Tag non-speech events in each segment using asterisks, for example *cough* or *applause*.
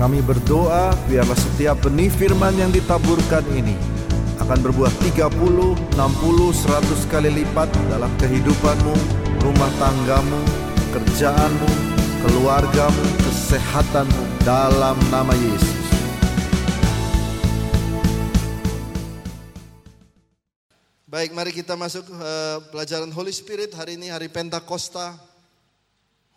Kami berdoa biarlah setiap benih firman yang ditaburkan ini akan berbuah 30, 60, 100 kali lipat dalam kehidupanmu, rumah tanggamu, kerjaanmu, keluargamu, kesehatanmu dalam nama Yesus. Baik, mari kita masuk uh, pelajaran Holy Spirit. Hari ini hari Pentakosta.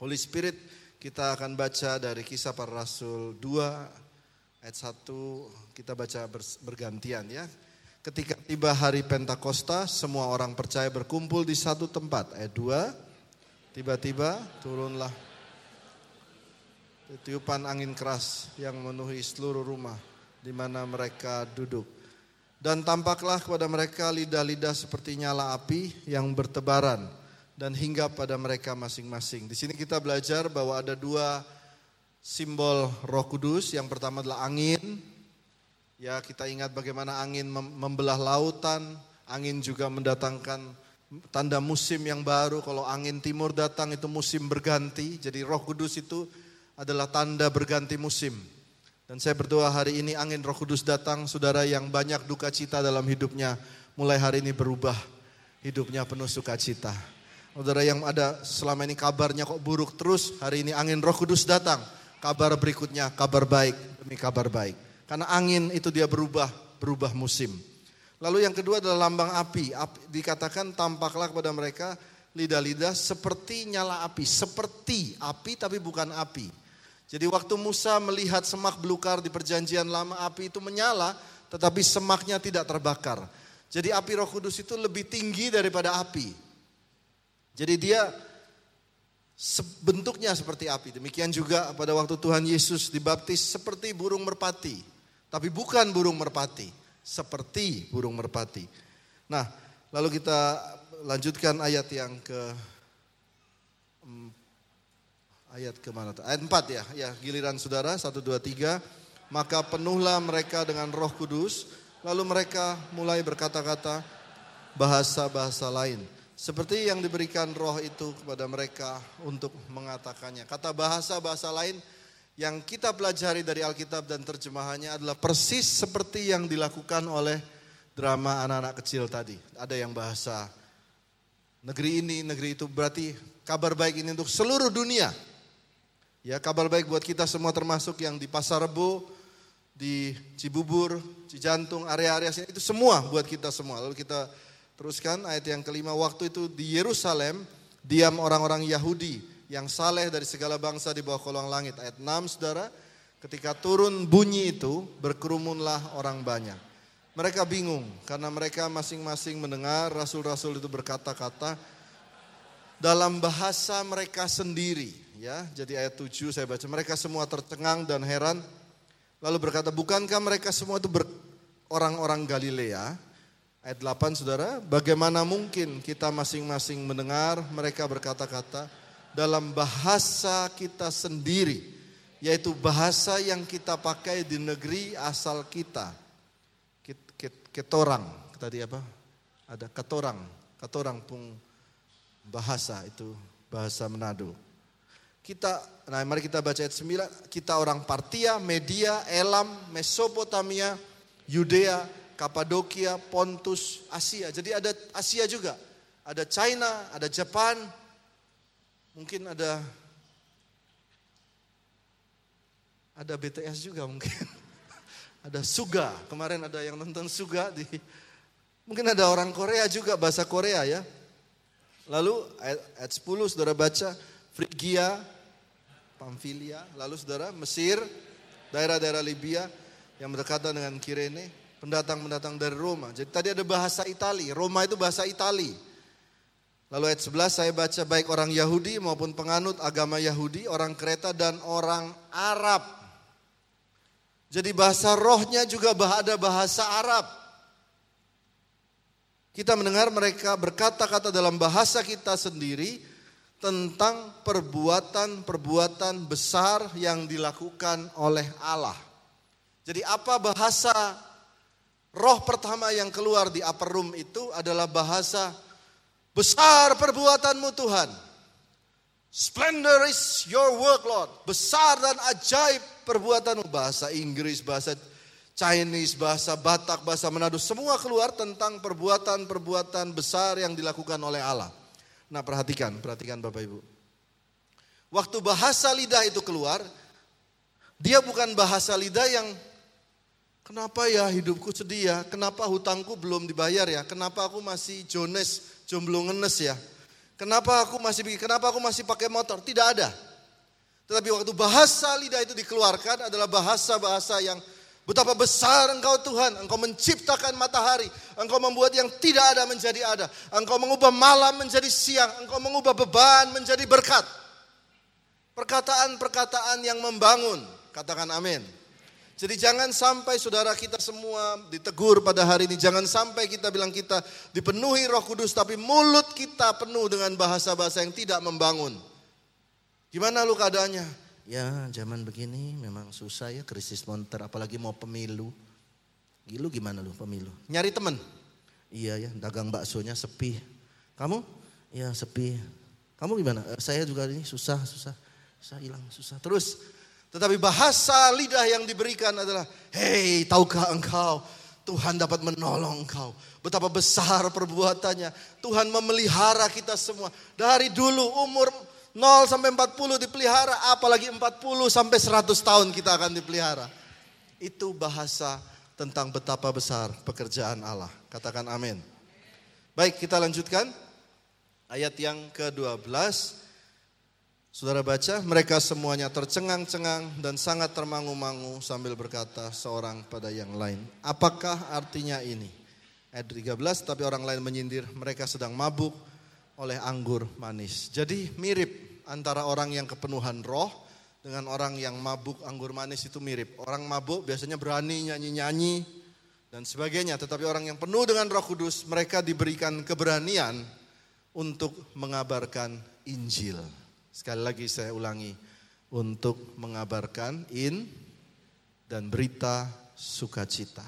Holy Spirit kita akan baca dari kisah para rasul 2 ayat 1 kita baca bergantian ya. Ketika tiba hari Pentakosta, semua orang percaya berkumpul di satu tempat. Ayat 2, tiba-tiba turunlah tiupan angin keras yang memenuhi seluruh rumah di mana mereka duduk. Dan tampaklah kepada mereka lidah-lidah seperti nyala api yang bertebaran dan hingga pada mereka masing-masing. Di sini kita belajar bahwa ada dua simbol Roh Kudus. Yang pertama adalah angin. Ya, kita ingat bagaimana angin membelah lautan, angin juga mendatangkan tanda musim yang baru. Kalau angin timur datang itu musim berganti. Jadi Roh Kudus itu adalah tanda berganti musim. Dan saya berdoa hari ini angin roh kudus datang saudara yang banyak duka cita dalam hidupnya. Mulai hari ini berubah hidupnya penuh sukacita. Saudara yang ada selama ini kabarnya kok buruk terus, hari ini angin roh kudus datang. Kabar berikutnya kabar baik demi kabar baik. Karena angin itu dia berubah, berubah musim. Lalu yang kedua adalah lambang api. api dikatakan tampaklah kepada mereka lidah-lidah seperti nyala api. Seperti api tapi bukan api. Jadi waktu Musa melihat semak belukar di perjanjian lama api itu menyala tetapi semaknya tidak terbakar. Jadi api roh kudus itu lebih tinggi daripada api. Jadi dia bentuknya seperti api. Demikian juga pada waktu Tuhan Yesus dibaptis seperti burung merpati. Tapi bukan burung merpati, seperti burung merpati. Nah, lalu kita lanjutkan ayat yang ke Ayat ke mana tuh? Ayat 4 ya, ya giliran saudara, 1, 2, 3. Maka penuhlah mereka dengan roh kudus, lalu mereka mulai berkata-kata bahasa-bahasa lain. Seperti yang diberikan roh itu kepada mereka untuk mengatakannya. Kata bahasa-bahasa lain yang kita pelajari dari Alkitab dan terjemahannya adalah persis seperti yang dilakukan oleh drama anak-anak kecil tadi. Ada yang bahasa negeri ini, negeri itu berarti kabar baik ini untuk seluruh dunia. Ya kabar baik buat kita semua termasuk yang di Pasar Rebo, di Cibubur, Cijantung, area-area sini itu semua buat kita semua. Lalu kita teruskan ayat yang kelima waktu itu di Yerusalem diam orang-orang Yahudi yang saleh dari segala bangsa di bawah kolong langit. Ayat 6 Saudara, ketika turun bunyi itu berkerumunlah orang banyak. Mereka bingung karena mereka masing-masing mendengar rasul-rasul itu berkata-kata dalam bahasa mereka sendiri ya. Jadi ayat 7 saya baca, mereka semua tercengang dan heran. Lalu berkata, bukankah mereka semua itu orang-orang Galilea? Ayat 8 saudara, bagaimana mungkin kita masing-masing mendengar mereka berkata-kata dalam bahasa kita sendiri. Yaitu bahasa yang kita pakai di negeri asal kita. Ketorang, tadi apa? Ada ketorang, ketorang pun bahasa itu bahasa Manado. Kita, nah mari kita baca ayat 9. Kita orang Partia, Media, Elam, Mesopotamia, Yudea, Kapadokia, Pontus, Asia. Jadi ada Asia juga. Ada China, ada Jepang, mungkin ada ada BTS juga mungkin. *laughs* Ada Suga, kemarin ada yang nonton Suga di mungkin ada orang Korea juga bahasa Korea ya. Lalu ayat, ayat 10 Saudara baca Frigia, Pamfilia, lalu saudara Mesir, daerah-daerah Libya yang berdekatan dengan Kirene, pendatang-pendatang dari Roma. Jadi tadi ada bahasa Itali, Roma itu bahasa Itali. Lalu ayat 11 saya baca baik orang Yahudi maupun penganut agama Yahudi, orang Kreta dan orang Arab. Jadi bahasa rohnya juga ada bahasa Arab. Kita mendengar mereka berkata-kata dalam bahasa kita sendiri, tentang perbuatan-perbuatan besar yang dilakukan oleh Allah. Jadi apa bahasa roh pertama yang keluar di upper room itu adalah bahasa besar perbuatanmu Tuhan. Splendor is your work, Lord. Besar dan ajaib perbuatanmu. Bahasa Inggris, bahasa Chinese, bahasa Batak, bahasa Manado. Semua keluar tentang perbuatan-perbuatan besar yang dilakukan oleh Allah. Nah perhatikan, perhatikan Bapak Ibu. Waktu bahasa lidah itu keluar, dia bukan bahasa lidah yang kenapa ya hidupku sedih ya, kenapa hutangku belum dibayar ya, kenapa aku masih jones, jomblo ngenes ya. Kenapa aku masih kenapa aku masih pakai motor? Tidak ada. Tetapi waktu bahasa lidah itu dikeluarkan adalah bahasa-bahasa yang betapa besar engkau Tuhan. Engkau menciptakan matahari. Engkau membuat yang tidak ada menjadi ada. Engkau mengubah malam menjadi siang. Engkau mengubah beban menjadi berkat. Perkataan-perkataan yang membangun. Katakan amin. Jadi jangan sampai saudara kita semua ditegur pada hari ini. Jangan sampai kita bilang kita dipenuhi roh kudus. Tapi mulut kita penuh dengan bahasa-bahasa yang tidak membangun. Gimana lu keadaannya? Ya zaman begini memang susah ya krisis moneter. Apalagi mau pemilu. Gilu gimana lu pemilu? Nyari temen? Iya ya dagang baksonya sepi. Kamu? Ya sepi. Kamu gimana? Eh, saya juga ini susah, susah. Susah hilang, susah. Terus tetapi bahasa lidah yang diberikan adalah, hei tahukah engkau Tuhan dapat menolong engkau. Betapa besar perbuatannya. Tuhan memelihara kita semua. Dari dulu umur 0 sampai 40 dipelihara, apalagi 40 sampai 100 tahun kita akan dipelihara. Itu bahasa tentang betapa besar pekerjaan Allah. Katakan amin. Baik, kita lanjutkan. Ayat yang ke-12. Saudara baca, mereka semuanya tercengang-cengang dan sangat termangu-mangu sambil berkata seorang pada yang lain. Apakah artinya ini? Ayat 13, tapi orang lain menyindir, mereka sedang mabuk oleh anggur manis. Jadi mirip antara orang yang kepenuhan roh dengan orang yang mabuk anggur manis itu mirip. Orang mabuk biasanya berani nyanyi-nyanyi dan sebagainya. Tetapi orang yang penuh dengan roh kudus, mereka diberikan keberanian untuk mengabarkan Injil. Sekali lagi saya ulangi, untuk mengabarkan in dan berita sukacita.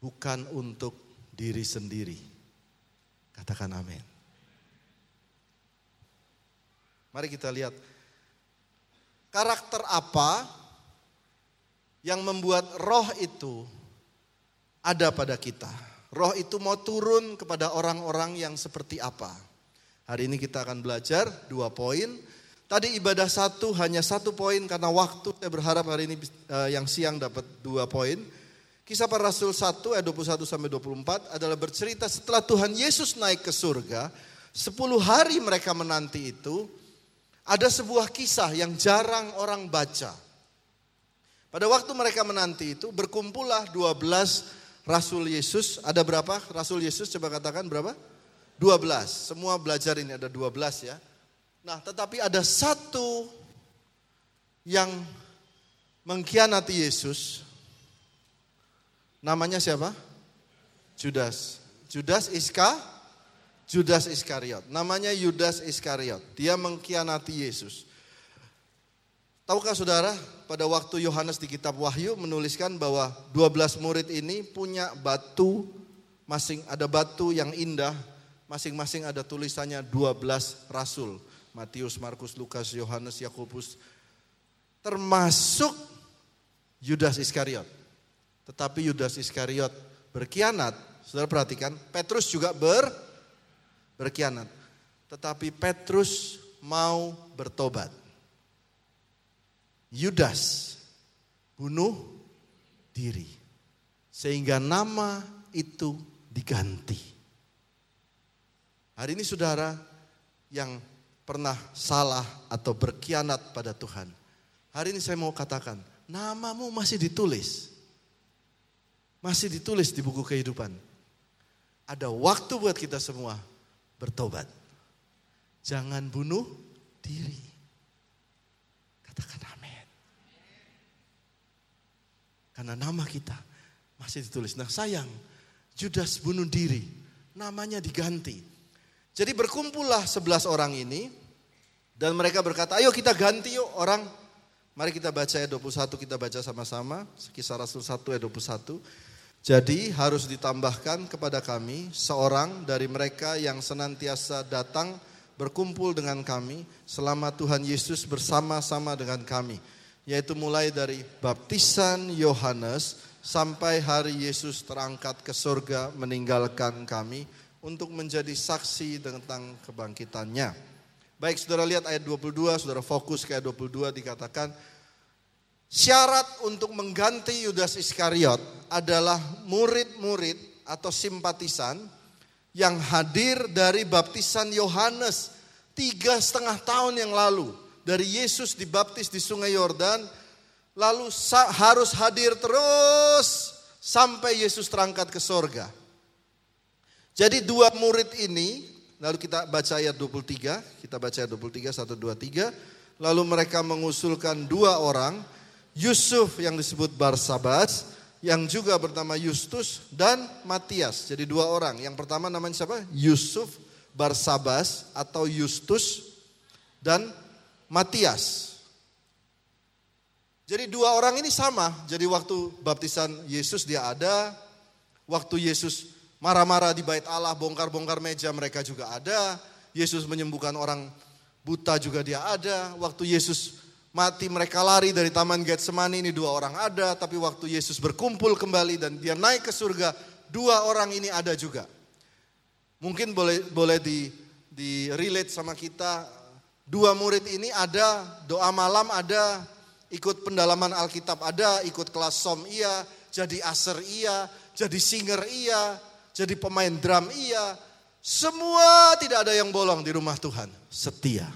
Bukan untuk diri sendiri. Katakan amin. Mari kita lihat karakter apa yang membuat roh itu ada pada kita. Roh itu mau turun kepada orang-orang yang seperti apa? Hari ini kita akan belajar dua poin. Tadi ibadah satu hanya satu poin karena waktu saya berharap hari ini uh, yang siang dapat dua poin. Kisah para Rasul 1 ayat 21 sampai 24 adalah bercerita setelah Tuhan Yesus naik ke surga, 10 hari mereka menanti itu, ada sebuah kisah yang jarang orang baca. Pada waktu mereka menanti itu berkumpullah 12 Rasul Yesus. Ada berapa Rasul Yesus? Coba katakan berapa? 12. Semua belajar ini ada 12 ya. Nah, tetapi ada satu yang mengkhianati Yesus. Namanya siapa? Judas. Judas Iska Judas Iskariot. Namanya Yudas Iskariot. Dia mengkhianati Yesus. Tahukah saudara, pada waktu Yohanes di kitab Wahyu menuliskan bahwa 12 murid ini punya batu masing ada batu yang indah Masing-masing ada tulisannya 12 rasul. Matius, Markus, Lukas, Yohanes, Yakobus. Termasuk Yudas Iskariot. Tetapi Yudas Iskariot berkhianat. Saudara perhatikan, Petrus juga ber berkhianat. Tetapi Petrus mau bertobat. Yudas bunuh diri. Sehingga nama itu diganti. Hari ini saudara yang pernah salah atau berkhianat pada Tuhan. Hari ini saya mau katakan, namamu masih ditulis. Masih ditulis di buku kehidupan. Ada waktu buat kita semua bertobat. Jangan bunuh diri. Katakan amin. Karena nama kita masih ditulis. Nah sayang, Judas bunuh diri. Namanya diganti jadi berkumpullah sebelas orang ini dan mereka berkata, ayo kita ganti yuk orang. Mari kita baca ayat 21, kita baca sama-sama. Kisah Rasul 1 ayat 21. Jadi harus ditambahkan kepada kami seorang dari mereka yang senantiasa datang berkumpul dengan kami selama Tuhan Yesus bersama-sama dengan kami. Yaitu mulai dari baptisan Yohanes sampai hari Yesus terangkat ke surga meninggalkan kami untuk menjadi saksi tentang kebangkitannya. Baik saudara lihat ayat 22, saudara fokus ke ayat 22 dikatakan, syarat untuk mengganti Yudas Iskariot adalah murid-murid atau simpatisan yang hadir dari baptisan Yohanes tiga setengah tahun yang lalu. Dari Yesus dibaptis di sungai Yordan, lalu harus hadir terus sampai Yesus terangkat ke sorga. Jadi dua murid ini, lalu kita baca ayat 23, kita baca ayat 23, 1, 2, 3. Lalu mereka mengusulkan dua orang, Yusuf yang disebut Barsabas, yang juga bernama Yustus dan Matias. Jadi dua orang. Yang pertama namanya siapa? Yusuf Barsabas atau Yustus dan Matias. Jadi dua orang ini sama. Jadi waktu baptisan Yesus dia ada, waktu Yesus Marah-marah di bait Allah, bongkar-bongkar meja mereka juga ada. Yesus menyembuhkan orang buta juga dia ada. Waktu Yesus mati mereka lari dari Taman Getsemani ini dua orang ada. Tapi waktu Yesus berkumpul kembali dan dia naik ke surga, dua orang ini ada juga. Mungkin boleh boleh di, di relate sama kita. Dua murid ini ada, doa malam ada, ikut pendalaman Alkitab ada, ikut kelas som iya, jadi aser iya, jadi singer iya, jadi pemain drum iya. Semua tidak ada yang bolong di rumah Tuhan. Setia.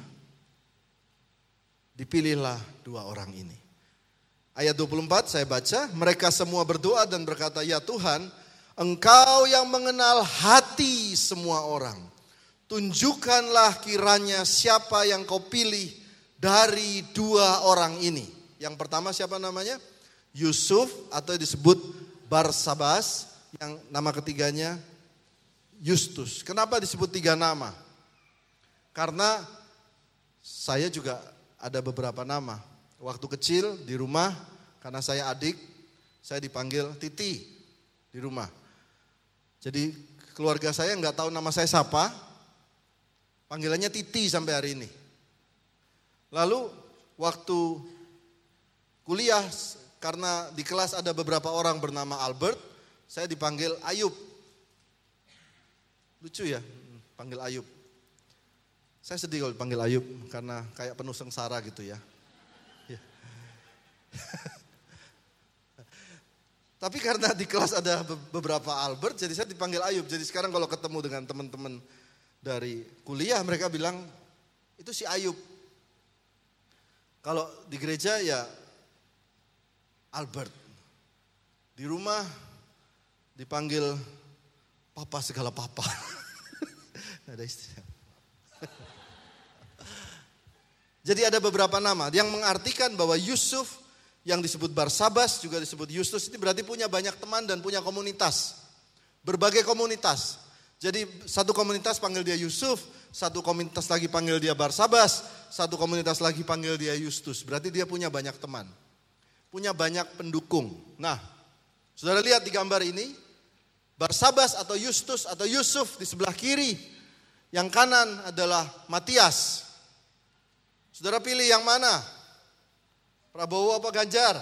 Dipilihlah dua orang ini. Ayat 24 saya baca, mereka semua berdoa dan berkata, "Ya Tuhan, Engkau yang mengenal hati semua orang. Tunjukkanlah kiranya siapa yang kau pilih dari dua orang ini." Yang pertama siapa namanya? Yusuf atau disebut Barsabas yang nama ketiganya Justus. Kenapa disebut tiga nama? Karena saya juga ada beberapa nama. Waktu kecil di rumah, karena saya adik, saya dipanggil Titi di rumah. Jadi keluarga saya nggak tahu nama saya siapa, panggilannya Titi sampai hari ini. Lalu waktu kuliah, karena di kelas ada beberapa orang bernama Albert, saya dipanggil Ayub. Lucu ya, panggil Ayub. Saya sedih kalau dipanggil Ayub karena kayak penuh sengsara gitu ya. ya. *laughs* Tapi karena di kelas ada beberapa Albert, jadi saya dipanggil Ayub. Jadi sekarang kalau ketemu dengan teman-teman dari kuliah, mereka bilang, itu si Ayub. Kalau di gereja ya Albert. Di rumah dipanggil papa segala papa. *laughs* ada istilah. Jadi ada beberapa nama yang mengartikan bahwa Yusuf yang disebut Barsabas juga disebut Yustus ini berarti punya banyak teman dan punya komunitas. Berbagai komunitas. Jadi satu komunitas panggil dia Yusuf, satu komunitas lagi panggil dia Barsabas, satu komunitas lagi panggil dia Yustus. Berarti dia punya banyak teman. Punya banyak pendukung. Nah, Saudara lihat di gambar ini, Barsabas atau Yustus atau Yusuf di sebelah kiri. Yang kanan adalah Matias. Saudara pilih yang mana? Prabowo apa Ganjar?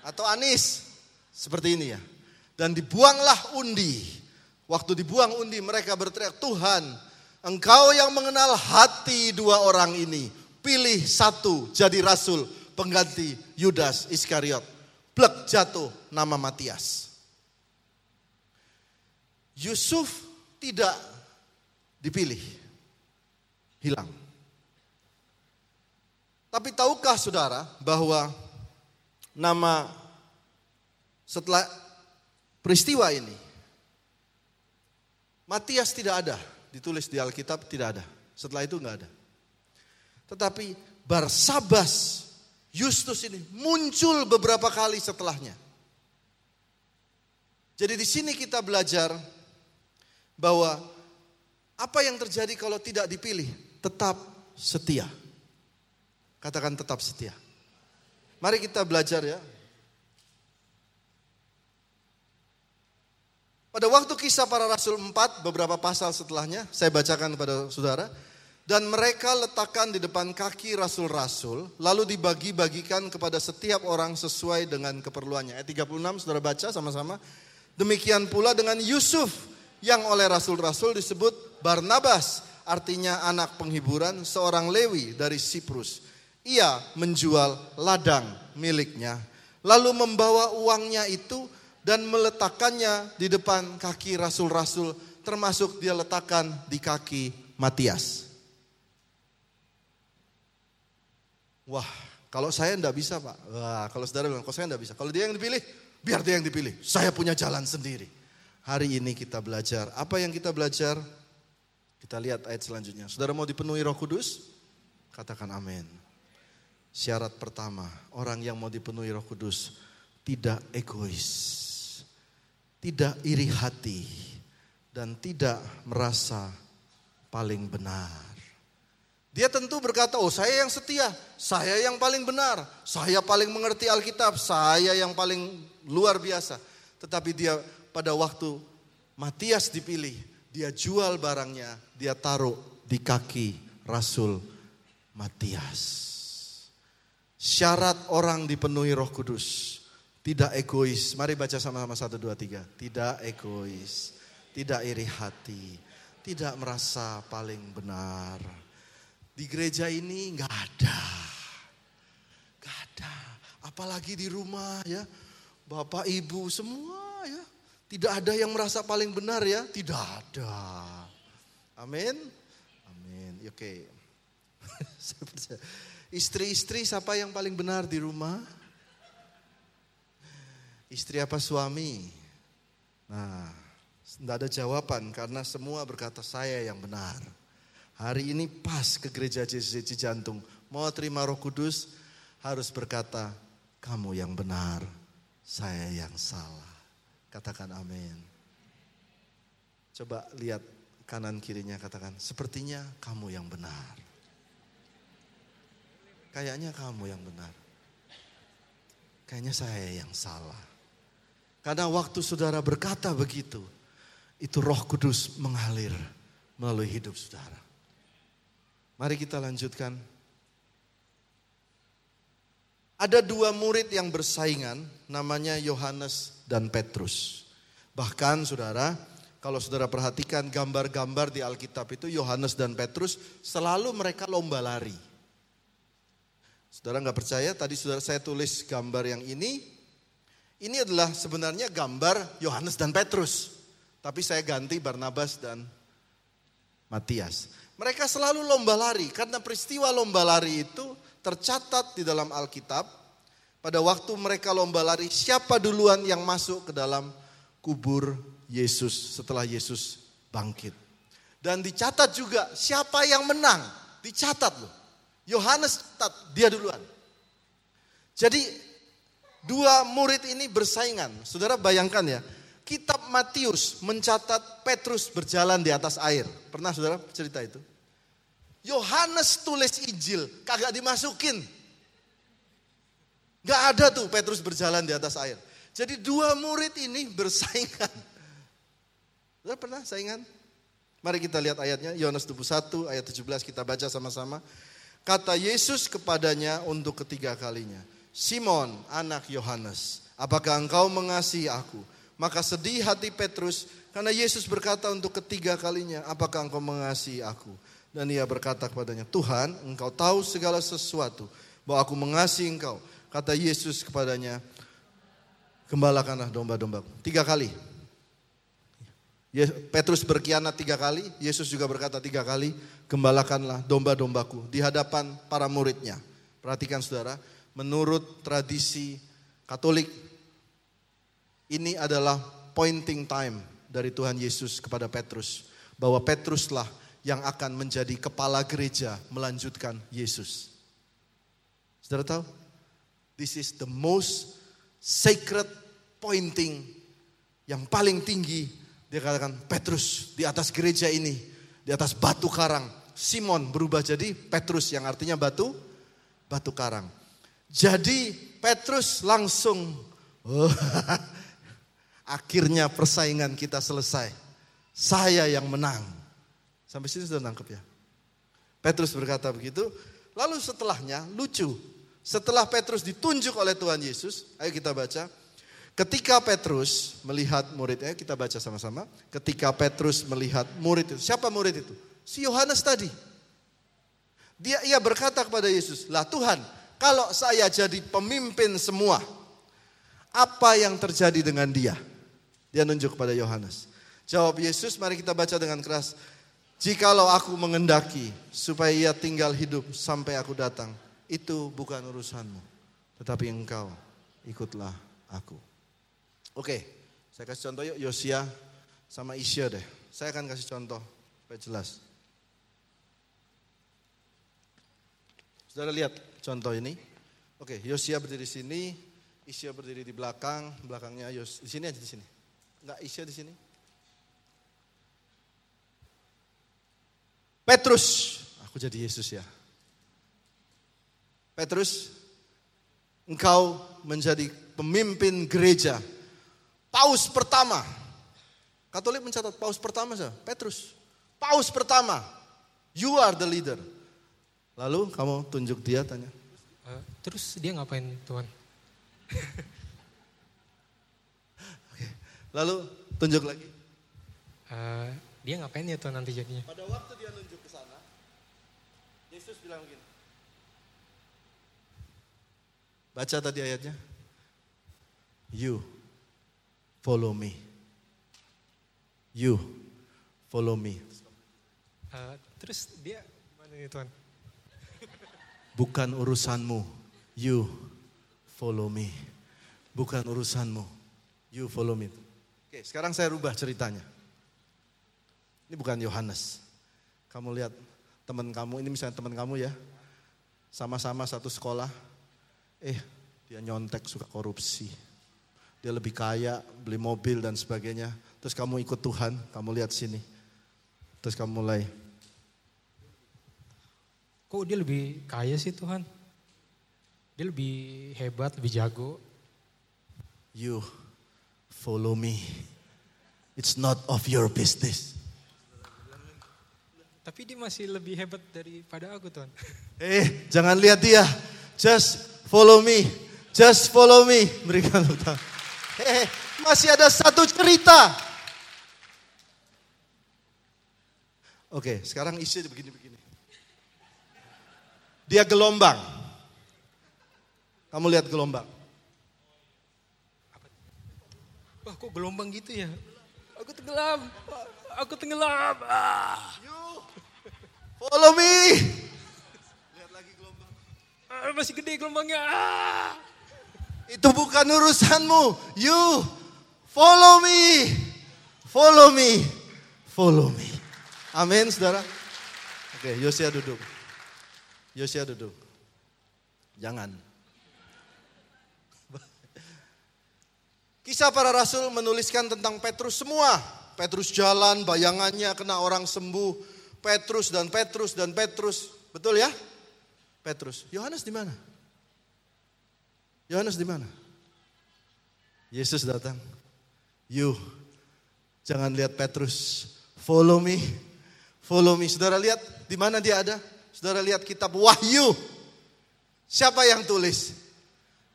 Atau Anies? Seperti ini ya. Dan dibuanglah undi. Waktu dibuang undi mereka berteriak, Tuhan engkau yang mengenal hati dua orang ini. Pilih satu jadi rasul pengganti Yudas Iskariot. Plek jatuh nama Matias. Yusuf tidak dipilih. Hilang. Tapi tahukah saudara bahwa nama setelah peristiwa ini Matias tidak ada, ditulis di Alkitab tidak ada. Setelah itu nggak ada. Tetapi Barsabas Justus ini muncul beberapa kali setelahnya. Jadi di sini kita belajar bahwa apa yang terjadi kalau tidak dipilih? Tetap setia. Katakan tetap setia. Mari kita belajar ya. Pada waktu kisah para rasul 4, beberapa pasal setelahnya, saya bacakan kepada saudara. Dan mereka letakkan di depan kaki rasul-rasul, lalu dibagi-bagikan kepada setiap orang sesuai dengan keperluannya. Ayat 36, saudara baca sama-sama. Demikian pula dengan Yusuf, yang oleh rasul-rasul disebut Barnabas, artinya anak penghiburan, seorang Lewi dari Siprus. Ia menjual ladang miliknya, lalu membawa uangnya itu dan meletakkannya di depan kaki rasul-rasul, termasuk dia letakkan di kaki Matias. Wah, kalau saya enggak bisa pak. Wah, kalau saudara bilang, kalau saya enggak bisa. Kalau dia yang dipilih, biar dia yang dipilih. Saya punya jalan sendiri. Hari ini kita belajar. Apa yang kita belajar? Kita lihat ayat selanjutnya. Saudara mau dipenuhi roh kudus? Katakan amin. Syarat pertama, orang yang mau dipenuhi roh kudus tidak egois. Tidak iri hati. Dan tidak merasa paling benar. Dia tentu berkata, oh saya yang setia, saya yang paling benar, saya paling mengerti Alkitab, saya yang paling luar biasa. Tetapi dia pada waktu Matias dipilih, dia jual barangnya, dia taruh di kaki Rasul Matias. Syarat orang dipenuhi roh kudus. Tidak egois. Mari baca sama-sama satu, dua, tiga. Tidak egois. Tidak iri hati. Tidak merasa paling benar di gereja ini nggak ada. Nggak ada. Apalagi di rumah ya. Bapak ibu semua ya. Tidak ada yang merasa paling benar ya. Tidak ada. Amin. Amin. Oke. *laughs* Istri-istri siapa yang paling benar di rumah? Istri apa suami? Nah, tidak ada jawaban karena semua berkata saya yang benar. Hari ini pas ke gereja JCC Jantung. Mau terima roh kudus harus berkata, kamu yang benar, saya yang salah. Katakan amin. Coba lihat kanan kirinya katakan, sepertinya kamu yang benar. Kayaknya kamu yang benar. Kayaknya saya yang salah. Karena waktu saudara berkata begitu, itu roh kudus mengalir melalui hidup saudara. Mari kita lanjutkan. Ada dua murid yang bersaingan, namanya Yohanes dan Petrus. Bahkan saudara, kalau saudara perhatikan gambar-gambar di Alkitab itu Yohanes dan Petrus selalu mereka lomba lari. Saudara nggak percaya? Tadi saudara saya tulis gambar yang ini. Ini adalah sebenarnya gambar Yohanes dan Petrus. Tapi saya ganti Barnabas dan Matias. Mereka selalu lomba lari karena peristiwa lomba lari itu tercatat di dalam Alkitab. Pada waktu mereka lomba lari, siapa duluan yang masuk ke dalam kubur Yesus setelah Yesus bangkit. Dan dicatat juga siapa yang menang, dicatat loh. Yohanes catat dia duluan. Jadi dua murid ini bersaingan. Saudara bayangkan ya, kitab Matius mencatat Petrus berjalan di atas air. Pernah saudara cerita itu? Yohanes tulis Injil, kagak dimasukin. Gak ada tuh Petrus berjalan di atas air. Jadi dua murid ini bersaingan. Saudara pernah saingan? Mari kita lihat ayatnya, Yohanes 21 ayat 17 kita baca sama-sama. Kata Yesus kepadanya untuk ketiga kalinya, Simon anak Yohanes, apakah engkau mengasihi aku? Maka sedih hati Petrus karena Yesus berkata untuk ketiga kalinya, apakah engkau mengasihi aku? Dan ia berkata kepadanya, Tuhan engkau tahu segala sesuatu, bahwa aku mengasihi engkau. Kata Yesus kepadanya, gembalakanlah domba-dombaku. Tiga kali. Petrus berkhianat tiga kali, Yesus juga berkata tiga kali, gembalakanlah domba-dombaku di hadapan para muridnya. Perhatikan saudara, menurut tradisi Katolik ini adalah pointing time dari Tuhan Yesus kepada Petrus. Bahwa Petruslah yang akan menjadi kepala gereja melanjutkan Yesus. Saudara tahu? This is the most sacred pointing yang paling tinggi. Dia katakan Petrus di atas gereja ini, di atas batu karang. Simon berubah jadi Petrus yang artinya batu, batu karang. Jadi Petrus langsung, oh, *laughs* Akhirnya persaingan kita selesai. Saya yang menang. Sampai sini sudah nangkep ya. Petrus berkata begitu. Lalu setelahnya lucu. Setelah Petrus ditunjuk oleh Tuhan Yesus, ayo kita baca. Ketika Petrus melihat muridnya, kita baca sama-sama. Ketika Petrus melihat murid itu, siapa murid itu? Si Yohanes tadi. Dia ia berkata kepada Yesus, "Lah Tuhan, kalau saya jadi pemimpin semua, apa yang terjadi dengan dia?" Dia nunjuk kepada Yohanes. Jawab Yesus, mari kita baca dengan keras. Jikalau aku mengendaki supaya ia tinggal hidup sampai aku datang, itu bukan urusanmu. Tetapi engkau ikutlah aku. Oke, saya kasih contoh yuk Yosia sama Isya deh. Saya akan kasih contoh supaya jelas. Saudara lihat contoh ini. Oke, Yosia berdiri di sini, Isya berdiri di belakang, belakangnya Yos. Di sini aja di sini. Enggak Isya di sini. Petrus, aku jadi Yesus ya. Petrus, engkau menjadi pemimpin gereja Paus pertama. Katolik mencatat paus pertama saja, Petrus. Paus pertama. You are the leader. Lalu kamu tunjuk dia tanya. Uh, terus dia ngapain Tuhan? *laughs* Oke. Lalu tunjuk lagi. Uh, dia ngapain ya Tuhan nanti jadinya? Pada waktu dia nunjuk Yesus bilang begini. Baca tadi ayatnya. You follow me. You follow me. Uh, terus dia mana nih Tuhan? Bukan urusanmu. You follow me. Bukan urusanmu. You follow me. Oke, sekarang saya rubah ceritanya. Ini bukan Yohanes. Kamu lihat teman kamu, ini misalnya teman kamu ya. Sama-sama satu sekolah. Eh, dia nyontek suka korupsi dia lebih kaya, beli mobil dan sebagainya. Terus kamu ikut Tuhan, kamu lihat sini. Terus kamu mulai. Kok dia lebih kaya sih Tuhan? Dia lebih hebat, lebih jago. You follow me. It's not of your business. Tapi dia masih lebih hebat daripada aku Tuhan. *laughs* Eh, jangan lihat dia. Just follow me. Just follow me. *laughs* Berikan tepuk Eh, masih ada satu cerita. Oke, sekarang isi begini-begini. Dia gelombang. Kamu lihat gelombang. Wah kok gelombang gitu ya? Aku tenggelam. Aku tenggelam. Ah. Follow me. Lihat lagi gelombang. Ah, masih gede gelombangnya. Ah. Itu bukan urusanmu. You follow me. Follow me. Follow me. Amin, saudara. Oke, Yosia duduk. Yosia duduk. Jangan. Kisah para rasul menuliskan tentang Petrus semua. Petrus jalan, bayangannya kena orang sembuh. Petrus dan Petrus dan Petrus. Betul ya? Petrus. Yohanes di mana? Yohanes di mana? Yesus datang. You, jangan lihat Petrus. Follow me. Follow me. Saudara lihat di mana dia ada? Saudara lihat kitab Wahyu. Siapa yang tulis?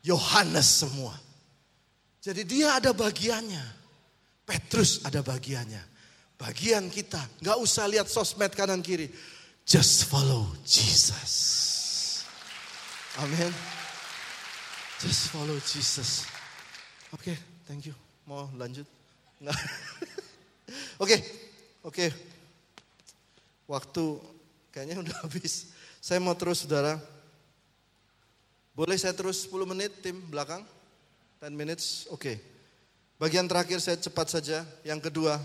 Yohanes semua. Jadi dia ada bagiannya. Petrus ada bagiannya. Bagian kita, nggak usah lihat sosmed kanan kiri. Just follow Jesus. Amin. Just follow Jesus. Oke, okay, thank you. Mau lanjut? *laughs* Oke, oke. Okay, okay. Waktu kayaknya udah *laughs* habis. Saya mau terus saudara. Boleh saya terus 10 menit tim belakang? 10 minutes, oke. Okay. Bagian terakhir saya cepat saja. Yang kedua,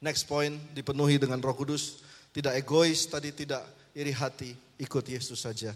next point dipenuhi dengan roh kudus. Tidak egois, tadi tidak iri hati, ikut Yesus saja.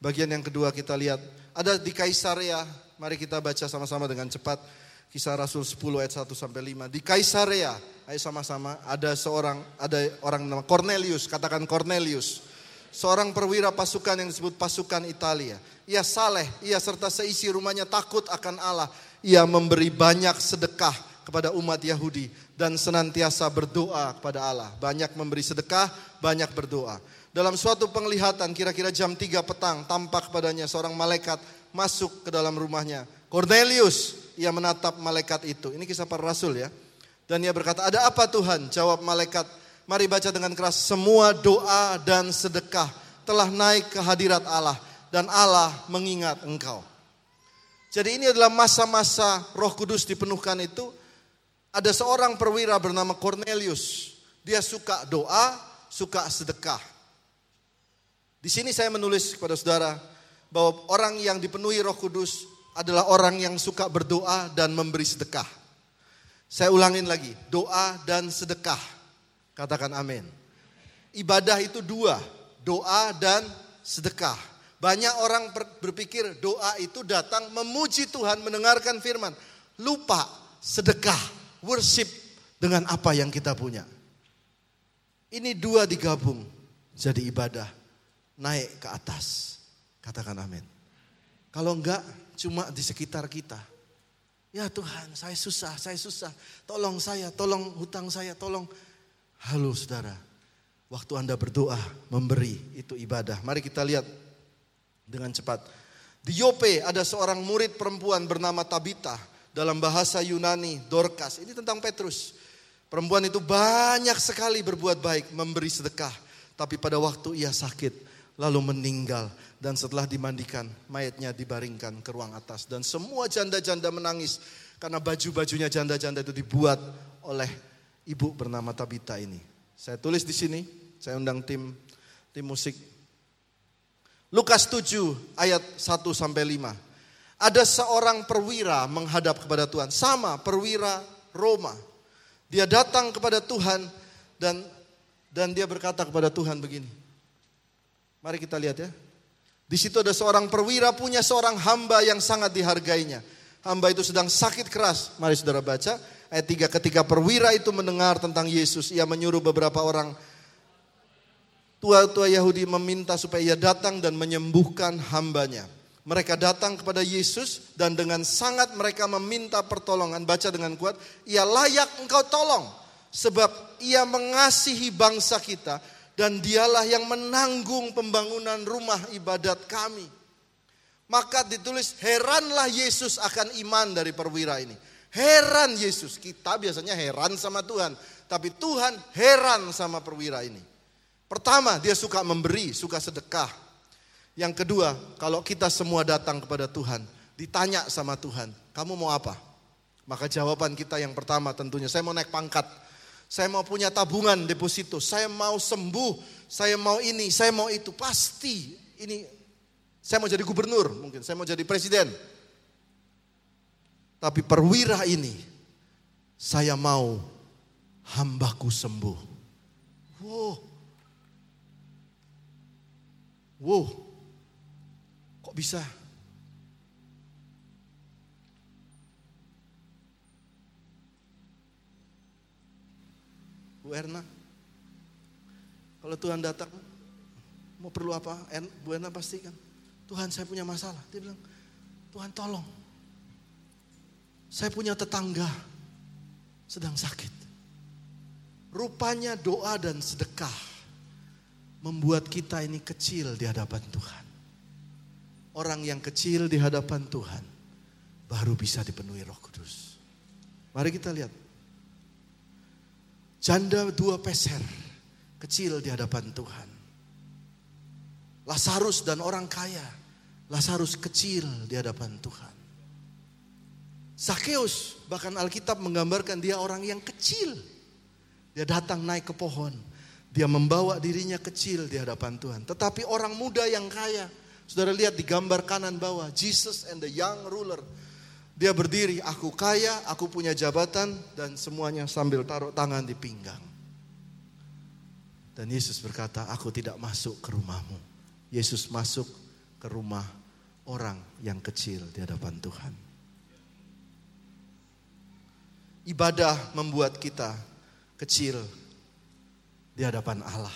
Bagian yang kedua kita lihat ada di Kaisarea. Mari kita baca sama-sama dengan cepat. Kisah Rasul 10 ayat 1 sampai 5. Di Kaisarea, ayo sama-sama, ada seorang ada orang nama Cornelius, katakan Cornelius. Seorang perwira pasukan yang disebut pasukan Italia. Ia saleh, ia serta seisi rumahnya takut akan Allah. Ia memberi banyak sedekah kepada umat Yahudi dan senantiasa berdoa kepada Allah. Banyak memberi sedekah, banyak berdoa. Dalam suatu penglihatan kira-kira jam 3 petang tampak padanya seorang malaikat masuk ke dalam rumahnya. Cornelius, ia menatap malaikat itu. Ini kisah para rasul ya. Dan ia berkata, ada apa Tuhan? Jawab malaikat, mari baca dengan keras. Semua doa dan sedekah telah naik ke hadirat Allah. Dan Allah mengingat engkau. Jadi ini adalah masa-masa roh kudus dipenuhkan itu. Ada seorang perwira bernama Cornelius. Dia suka doa, suka sedekah. Di sini saya menulis kepada saudara bahwa orang yang dipenuhi roh kudus adalah orang yang suka berdoa dan memberi sedekah. Saya ulangin lagi, doa dan sedekah. Katakan amin. Ibadah itu dua, doa dan sedekah. Banyak orang berpikir doa itu datang memuji Tuhan, mendengarkan firman. Lupa sedekah, worship dengan apa yang kita punya. Ini dua digabung jadi ibadah. Naik ke atas. Katakan amin. Kalau enggak cuma di sekitar kita. Ya Tuhan saya susah, saya susah. Tolong saya, tolong hutang saya, tolong. Halo saudara. Waktu Anda berdoa, memberi, itu ibadah. Mari kita lihat dengan cepat. Di Yope ada seorang murid perempuan bernama Tabita. Dalam bahasa Yunani, Dorcas. Ini tentang Petrus. Perempuan itu banyak sekali berbuat baik, memberi sedekah. Tapi pada waktu ia sakit, lalu meninggal. Dan setelah dimandikan, mayatnya dibaringkan ke ruang atas. Dan semua janda-janda menangis karena baju-bajunya janda-janda itu dibuat oleh ibu bernama Tabita ini. Saya tulis di sini, saya undang tim tim musik Lukas 7 ayat 1 sampai 5. Ada seorang perwira menghadap kepada Tuhan, sama perwira Roma. Dia datang kepada Tuhan dan dan dia berkata kepada Tuhan begini. Mari kita lihat ya. Di situ ada seorang perwira punya seorang hamba yang sangat dihargainya. Hamba itu sedang sakit keras. Mari saudara baca ayat 3 ketika perwira itu mendengar tentang Yesus, ia menyuruh beberapa orang tua-tua Yahudi meminta supaya ia datang dan menyembuhkan hambanya. Mereka datang kepada Yesus dan dengan sangat mereka meminta pertolongan. Baca dengan kuat, ia layak engkau tolong. Sebab ia mengasihi bangsa kita dan dialah yang menanggung pembangunan rumah ibadat kami. Maka ditulis heranlah Yesus akan iman dari perwira ini. Heran Yesus, kita biasanya heran sama Tuhan. Tapi Tuhan heran sama perwira ini. Pertama, dia suka memberi, suka sedekah. Yang kedua, kalau kita semua datang kepada Tuhan, ditanya sama Tuhan, kamu mau apa? Maka jawaban kita yang pertama tentunya, saya mau naik pangkat. Saya mau punya tabungan deposito, saya mau sembuh, saya mau ini, saya mau itu. Pasti ini saya mau jadi gubernur, mungkin saya mau jadi presiden. Tapi perwira ini saya mau hambaku sembuh. Wow, Wow, kok bisa? Bu Erna, kalau Tuhan datang, mau perlu apa? Bu Erna pastikan, Tuhan saya punya masalah. Dia bilang, Tuhan tolong. Saya punya tetangga sedang sakit. Rupanya doa dan sedekah membuat kita ini kecil di hadapan Tuhan. Orang yang kecil di hadapan Tuhan baru bisa dipenuhi Roh Kudus. Mari kita lihat. Janda dua peser kecil di hadapan Tuhan. Lazarus dan orang kaya. Lazarus kecil di hadapan Tuhan. Sakeus bahkan Alkitab menggambarkan dia orang yang kecil. Dia datang naik ke pohon dia membawa dirinya kecil di hadapan Tuhan. Tetapi orang muda yang kaya, saudara lihat di gambar kanan bawah, Jesus and the young ruler. Dia berdiri, aku kaya, aku punya jabatan, dan semuanya sambil taruh tangan di pinggang. Dan Yesus berkata, aku tidak masuk ke rumahmu. Yesus masuk ke rumah orang yang kecil di hadapan Tuhan. Ibadah membuat kita kecil di hadapan Allah.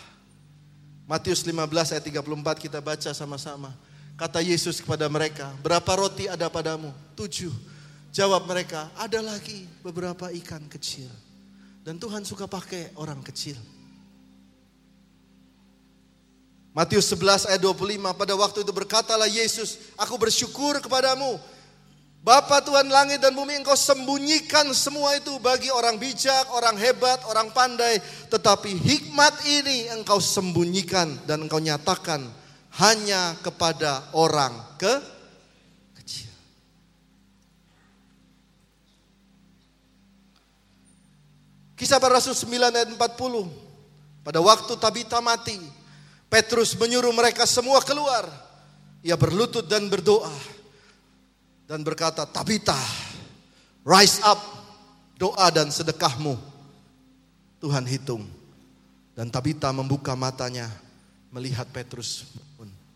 Matius 15 ayat 34 kita baca sama-sama. Kata Yesus kepada mereka, berapa roti ada padamu? Tujuh. Jawab mereka, ada lagi beberapa ikan kecil. Dan Tuhan suka pakai orang kecil. Matius 11 ayat 25 pada waktu itu berkatalah Yesus, aku bersyukur kepadamu Bapa Tuhan langit dan bumi engkau sembunyikan semua itu bagi orang bijak, orang hebat, orang pandai. Tetapi hikmat ini engkau sembunyikan dan engkau nyatakan hanya kepada orang ke kecil. Kisah para Rasul 9 ayat 40. Pada waktu Tabita mati, Petrus menyuruh mereka semua keluar. Ia berlutut dan berdoa dan berkata, Tabita, rise up, doa dan sedekahmu. Tuhan hitung. Dan Tabita membuka matanya, melihat Petrus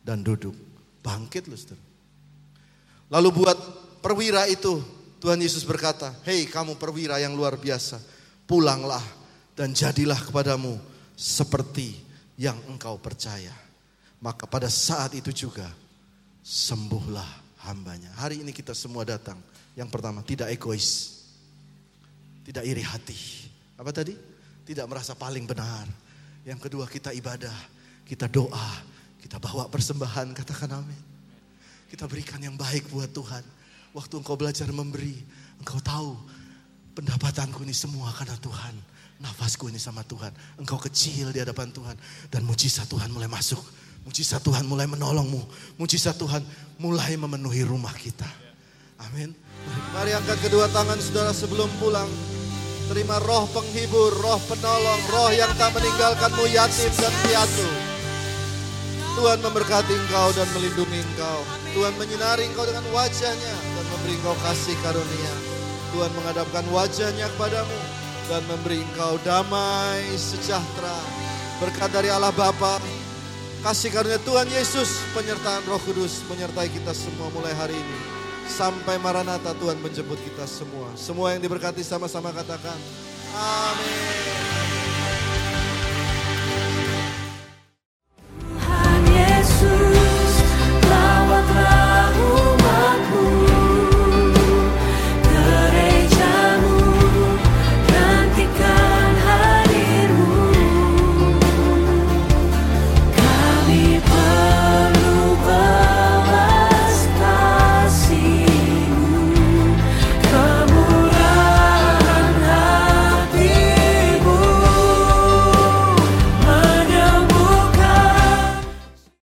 dan duduk. Bangkit lu, Lalu buat perwira itu, Tuhan Yesus berkata, Hei kamu perwira yang luar biasa, pulanglah dan jadilah kepadamu seperti yang engkau percaya. Maka pada saat itu juga sembuhlah hambanya. Hari ini kita semua datang. Yang pertama, tidak egois. Tidak iri hati. Apa tadi? Tidak merasa paling benar. Yang kedua, kita ibadah. Kita doa. Kita bawa persembahan. Katakan amin. Kita berikan yang baik buat Tuhan. Waktu engkau belajar memberi. Engkau tahu pendapatanku ini semua karena Tuhan. Nafasku ini sama Tuhan. Engkau kecil di hadapan Tuhan. Dan mujizat Tuhan mulai masuk Mujizat Tuhan mulai menolongmu. Mujizat Tuhan mulai memenuhi rumah kita. Amin. Mari angkat kedua tangan saudara sebelum pulang. Terima roh penghibur, roh penolong, roh yang tak meninggalkanmu yatim dan piatu. Tuhan memberkati engkau dan melindungi engkau. Tuhan menyinari engkau dengan wajahnya dan memberi engkau kasih karunia. Tuhan menghadapkan wajahnya kepadamu dan memberi engkau damai sejahtera. Berkat dari Allah Bapa, Kasih karunia Tuhan Yesus, penyertaan Roh Kudus menyertai kita semua mulai hari ini. Sampai Maranatha Tuhan menjemput kita semua. Semua yang diberkati sama-sama katakan. Amin.